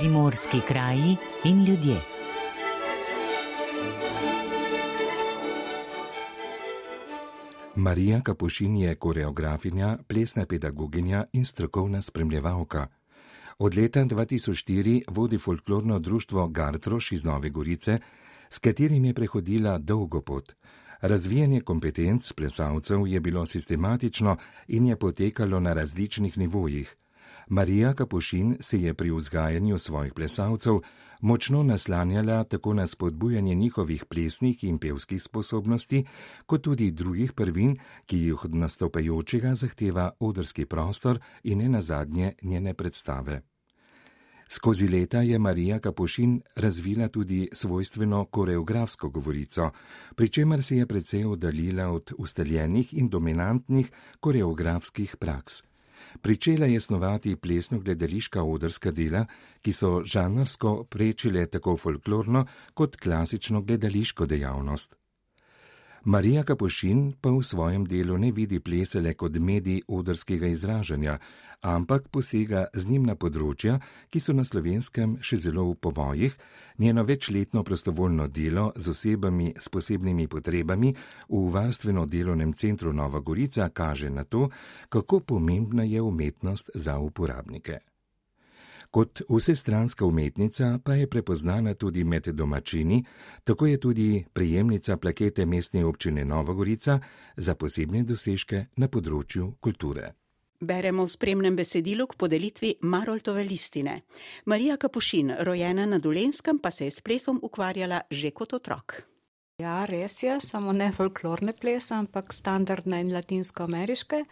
primorski kraji in ljudje. Marija Kapušin je koreografinja, plesna pedagoginja in strokovna spremljevalka. Od leta 2004 vodi folklorno društvo Gartroš iz Nove Gorice, s katerim je prehodila dolgo pot. Razvijanje kompetenc plesalcev je bilo sistematično in je potekalo na različnih nivojih. Marija Kapušin se je pri vzgajanju svojih plesalcev močno naslanjala tako na spodbujanje njihovih plesnih in pevskih sposobnosti, kot tudi drugih prvin, ki jih od nastopajočega zahteva odrski prostor in ne nazadnje njene predstave. Skozi leta je Marija Kapušin razvila tudi svojstveno koreografsko govorico, pri čemer se je precej oddaljila od ustaljenih in dominantnih koreografskih praks. Pričela je snovati plesno-gledališka odrska dela, ki so žanrsko prečile tako folklorno kot klasično gledališko dejavnost. Marija Kapušin pa v svojem delu ne vidi plesele kot medij odrskega izražanja, ampak posega z njim na področja, ki so na slovenskem še zelo v povojih, njeno večletno prostovoljno delo z osebami s posebnimi potrebami v varstveno delovnem centru Nova Gorica kaže na to, kako pomembna je umetnost za uporabnike. Kot vsestranska umetnica pa je prepoznana tudi med domačini, tako je tudi prejemnica plakete mestne občine Nova Gorica za posebne dosežke na področju kulture. Beremo v spremnem besedilu k podelitvi Maroltove listine. Marija Kapušin, rojena na Dolenskem, pa se je s plesom ukvarjala že kot otrok. Ja, res je, samo ne folklorne plese, ampak standardne in latinsko-ameriške.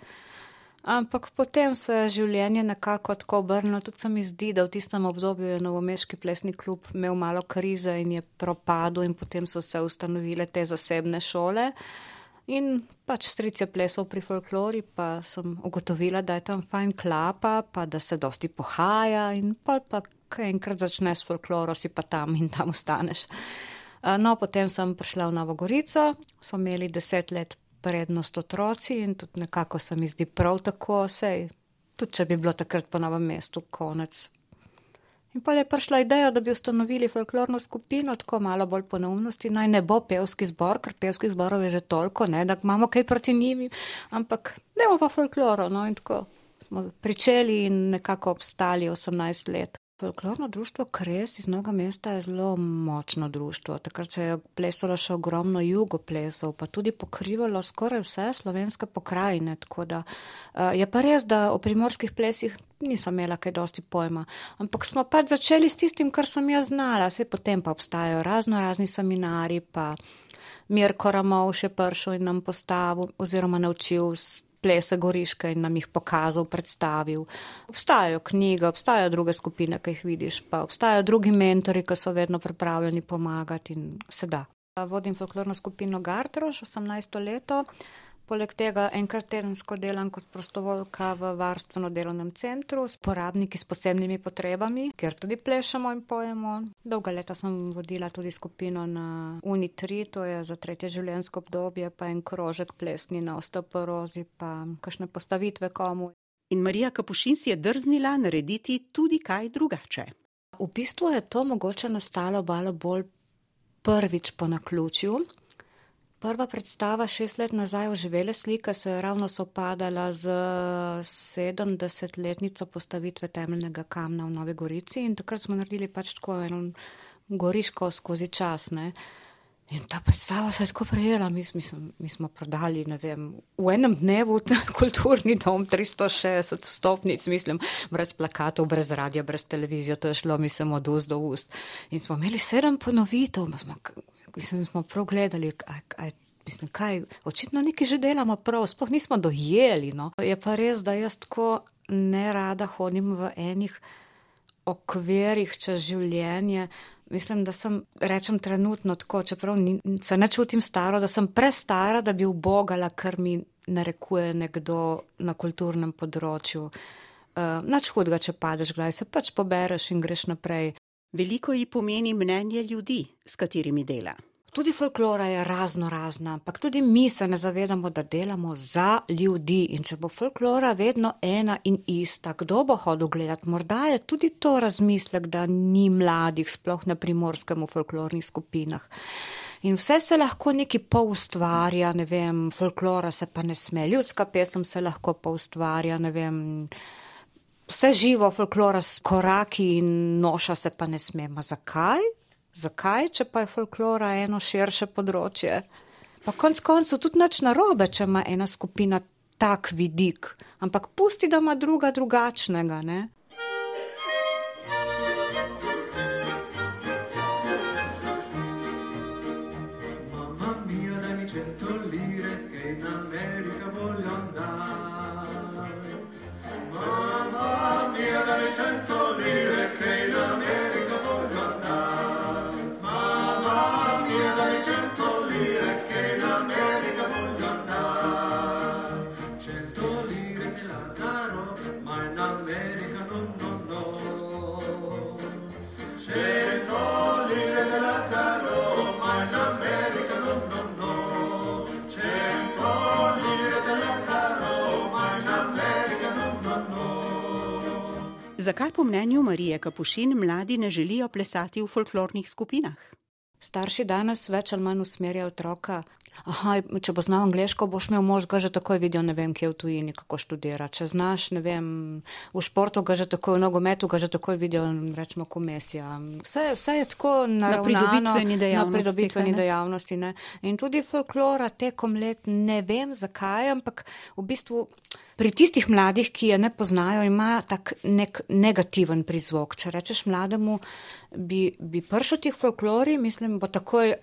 Ampak potem se je življenje nekako tako obrnilo, tudi se mi zdi, da v tistem obdobju je Novomeški plesni klub imel malo krize in je propadel in potem so se ustanovile te zasebne šole. In pač stric je plesal pri folklori, pa sem ugotovila, da je tam fajn klapa, pa da se dosti pohaja in pa, pa kaj enkrat začneš s folkloro, si pa tam in tam ostaneš. No, potem sem prišla v Novo Gorico, so imeli deset let prednost otroci in tudi nekako se mi zdi prav tako, sej, tudi če bi bilo takrat po novem mestu konec In pa je prišla ideja, da bi ustanovili folklorno skupino, tako malo bolj po neumnosti, naj ne bo pevski zbor, ker pevskih zborov je že toliko, ne, da imamo kaj proti njim, ampak ne bomo pa folkloro. No, in tako smo pričeli in nekako obstali 18 let. Folklorno društvo Kres iz mnoga mesta je zelo močno društvo. Takrat se je plesalo še ogromno jugoplesov, pa tudi pokrivalo skoraj vse slovenske pokrajine. Tako da uh, je pa res, da o primorskih plesih nisem imela kaj dosti pojma. Ampak smo pač začeli s tistim, kar sem jaz znala. Se potem pa obstajajo razno razni seminari, pa Mirko Ramov še pršel in nam postavil oziroma naučil plese Goriške in nam jih pokazal, predstavil. Obstajajo knjige, obstajajo druge skupine, ki jih vidiš, pa obstajajo drugi mentori, ki so vedno pripravljeni pomagati in se da. Vodim folklorno skupino Gartroš 18 leto. Poleg tega enkrat tedensko delam kot prostovoljka v varstveno delovnem centru s porabniki s posebnimi potrebami, kjer tudi plešemo in pojemo. Dolga leta sem vodila tudi skupino na Uni3, to je za tretje življenjsko obdobje, pa en krožek plesni na osteoporozi, pa kakšne postavitve komu. In Marija Kapušin si je drznila narediti tudi kaj drugače. V bistvu je to mogoče nastalo malo bolj prvič po naključju. Prva predstava šest let nazaj oživele slike se je ravno sopadala z sedemdesetletnico postavitve temeljnega kamna v Novi Gorici in takrat smo naredili pač tako eno goriško skozi čas, ne. In ta predstava se je tako prijela, mi, mislim, mi smo prodali, ne vem, v enem dnevu kulturni dom tristo šestdeset vstopnic, mislim, brez plakatov, brez radia, brez televizije, to je šlo, mislim, od ust do ust. In smo imeli sedem ponovitev, smo mislim, smo prav gledali, kaj, kaj, mislim, kaj, očitno nekaj že delamo prav, sploh nismo dojeli, no. Je pa res, da jaz tako nerada hodim v enih okvirih čez življenje. Mislim, da sem, rečem trenutno tako, čeprav ni, se ne čutim staro, da sem prestara, da bi ubogala, kar mi narekuje nekdo na kulturnem področju. Uh, nič hudega, če padeš, gledaj, se pač pobereš in greš naprej. Veliko ji pomeni mnenje ljudi, s katerimi dela. Tudi folklora je razno razna, ampak tudi mi se ne zavedamo, da delamo za ljudi. In če bo folklora vedno ena in ista, kdo bo hodil gledati? Morda je tudi to razmislek, da ni mladih, sploh na primorskem v folklornih skupinah. In vse se lahko neki poustvarja, ne vem, folklora se pa ne sme, ljudska pesem se lahko poustvarja, ne vem. Vse živo folklora s koraki in noša se pa ne sme. Ma zakaj? Zakaj, če pa je folklora eno širše področje? Pa konc koncev tudi nič narobe, če ima ena skupina tak vidik, ampak pusti, da ima druga drugačnega, ne? Zakaj po mnenju Marije Kapušin mladi ne želijo plesati v folklornih skupinah? Starši danes več ali manj usmerjajo otroka. Aha, če bo znal angliško, boš imel mož, ga že takoj vidijo, ne vem, kje v tujini, kako študira. Če znaš, ne vem, v športu, ga že takoj v nogometu, ga že takoj vidijo, rečemo, komisija. Vse, vse je tako na pridobitveni dejavnosti. Na pridobitveni dejavnosti ne? In tudi folklora tekom let, ne vem zakaj, ampak v bistvu pri tistih mladih, ki je ne poznajo, ima tak nek negativen prizvok. Če rečeš mlademu, bi, bi prišel tih folklori, mislim, bo takoj,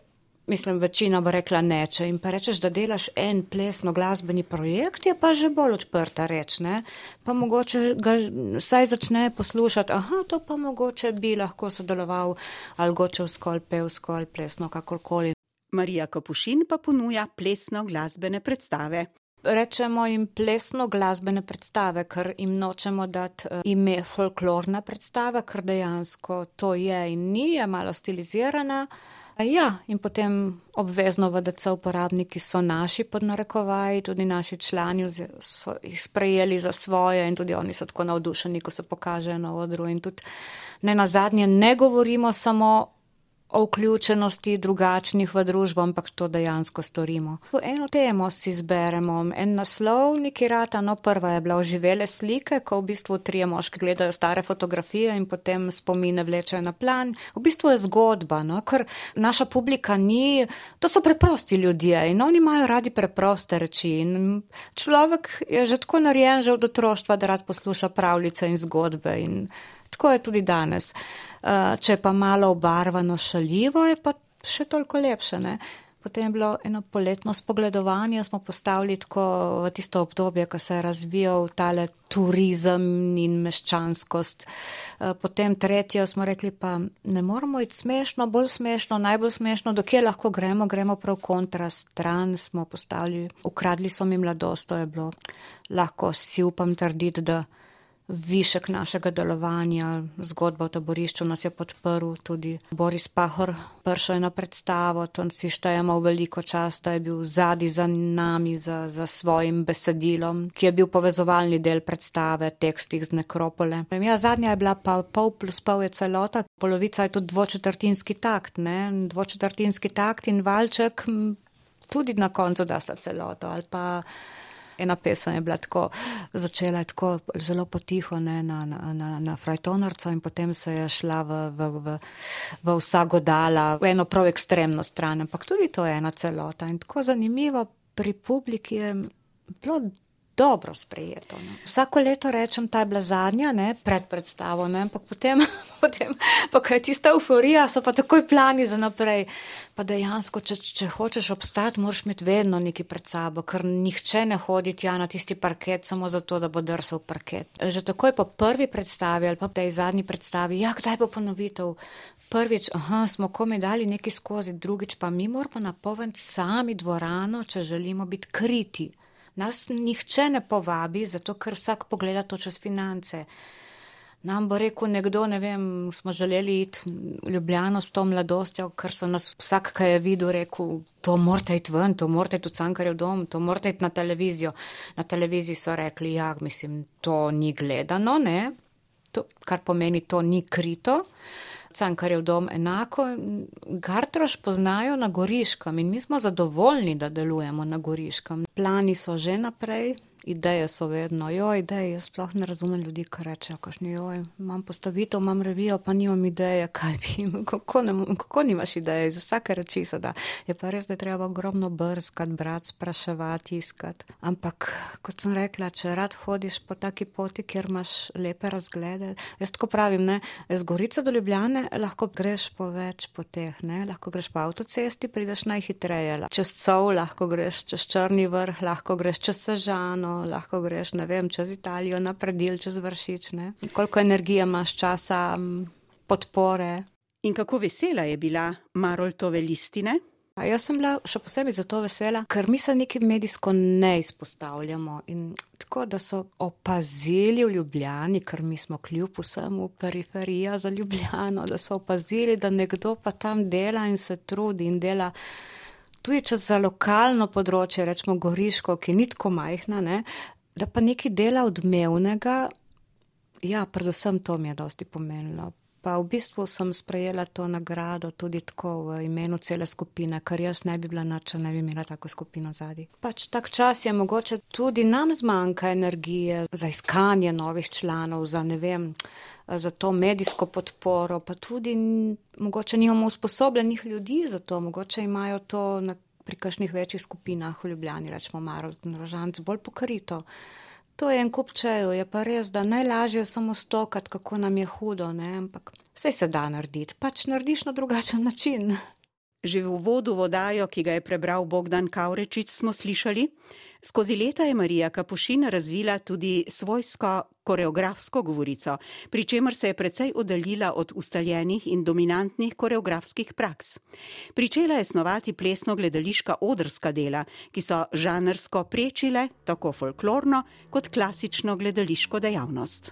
mislim, večina bo rekla ne. Če jim pa rečeš, da delaš en plesno glasbeni projekt, je pa že bolj odprta reč, ne. Pa mogoče ga saj začne poslušati, aha, to pa mogoče bi lahko sodeloval ali gočev skol, pev skol, plesno, kakorkoli. Marija Kapušin pa ponuja plesno glasbene predstave rečemo jim plesno glasbene predstave, ker jim nočemo dati uh, ime folklorna predstava, ker dejansko to je in ni, je malo stilizirana. Ja, in potem obvezno VDC uporabniki so naši podnarekovaji, tudi naši člani so jih sprejeli za svoje in tudi oni so tako navdušeni, ko se pokažejo na odru. In tudi ne na zadnje ne govorimo samo o vključenosti drugačnih v družbo, ampak to dejansko storimo. Eno temo si izberemo, en naslov, neki rata, no prva je bila oživele slike, ko v bistvu trije moški gledajo stare fotografije in potem spomine vlečejo na plan. V bistvu je zgodba, no, ker naša publika ni, to so preprosti ljudje in oni imajo radi preproste reči. In človek je že tako narejen že od otroštva, da rad posluša pravljice in zgodbe. In tako je tudi danes. Eh, če je pa malo obarvano šaljivo, je pa še toliko lepše. Ne? Potem je bilo eno poletno spogledovanje, smo postavili tako v tisto obdobje, ko se je razvijal tale turizem in meščanskost. Eh, potem tretje smo rekli pa, ne moramo iti smešno, bolj smešno, najbolj smešno, dokje lahko gremo, gremo prav kontra stran, smo postavili, ukradli so mi mladost, to je bilo, lahko si upam trditi, da višek našega delovanja, zgodba o taborišču nas je podprl tudi Boris Pahor, pršel je na predstavo, to si štejemo v veliko čas, da je bil zadi za nami, za, za svojim besedilom, ki je bil povezovalni del predstave, tekstih z nekropole. Ja, zadnja je bila pa pol plus pol je celota, polovica je tudi dvočetrtinski takt, ne, dvočetrtinski takt in valček tudi na koncu da sta celoto ali pa ena pesem je bila tako, začela je tako zelo potiho ne, na, na, na, na frajtonarco in potem se je šla v, v, v, v vsago dala, v eno prav ekstremno stran, ampak tudi to je ena celota. In tako zanimivo pri publiki je bilo dobro sprejeto. Ne. Vsako leto rečem, ta je bila zadnja, ne, pred predstavo, ne, ampak potem, potem, pa kaj tista euforija, so pa takoj plani za naprej. Pa dejansko, če, če hočeš obstati, moraš imeti vedno neki pred sabo, ker nihče ne hodi tja na tisti parket samo zato, da bo drsal parket. Že takoj po prvi predstavi ali pa tej zadnji predstavi, ja, kdaj bo ponovitev? Prvič, aha, smo komi dali neki skozi, drugič pa mi moramo napovedati sami dvorano, če želimo biti kriti nas nihče ne povabi, zato ker vsak pogleda to čez finance. Nam bo rekel nekdo, ne vem, smo želeli iti v Ljubljano s to mladostjo, ker so nas vsak, kaj je videl, rekel, to morate iti ven, to morate iti v Cankarjev dom, to morate iti na televizijo. Na televiziji so rekli, ja, mislim, to ni gledano, ne, to, kar pomeni, to ni krito. Cankarjev dom enako, Gartroš poznajo na Goriškem in mi smo zadovoljni, da delujemo na Goriškem. Plani so že naprej, ideje so vedno, jo, ideje, jaz sploh ne razumem ljudi, ki rečejo, kašni, jo, imam postavitev, imam revijo, pa nimam ideje, kaj bi kako, ne, kako nimaš ideje, iz vsake reči so da. Je pa res, da je treba ogromno brskati, brati, spraševati, iskati. Ampak, kot sem rekla, če rad hodiš po taki poti, kjer imaš lepe razglede, jaz tako pravim, ne, z Gorice do Ljubljane lahko greš po več poteh, ne, lahko greš po avtocesti, prideš najhitreje, čez Cov lahko greš, čez Črni vrh, lahko greš čez Sežano, lahko greš, ne vem, čez Italijo, na predel, čez vršič, ne. Koliko energije imaš časa, podpore. In kako vesela je bila Maroltove listine? A jaz sem bila še posebej zato vesela, ker mi se neki medijsko ne izpostavljamo in tako, da so opazili v Ljubljani, ker mi smo kljub vsemu periferija za Ljubljano, da so opazili, da nekdo pa tam dela in se trudi in dela tudi če za lokalno področje, rečemo Goriško, ki ni tako majhna, ne, da pa nekaj dela odmevnega, ja, predvsem to mi je dosti pomenilo. Pa v bistvu sem sprejela to nagrado tudi tako v imenu cele skupine, ker jaz ne bi bila nič, če ne bi imela tako skupino zadnji. Pač tak čas je mogoče tudi nam zmanjka energije za iskanje novih članov, za ne vem, za to medijsko podporo, pa tudi mogoče nimamo usposobljenih ljudi za to, mogoče imajo to na, pri kakšnih večjih skupinah v Ljubljani, rečemo Maro, Rožanc, bolj pokrito. To je en kupčejo, je pa res, da najlažje je samo stokati, kako nam je hudo, ne? ampak vse se da narediti, pač narediš na drugačen način. Že v uvodu vodajo, ki ga je prebral Bogdan Kavrečič, smo slišali, skozi leta je Marija Kapušin razvila tudi svojsko koreografsko govorico, pri čemer se je precej oddaljila od ustaljenih in dominantnih koreografskih praks. Pričela je snovati plesno gledališka odrska dela, ki so žanrsko prečile tako folklorno kot klasično gledališko dejavnost.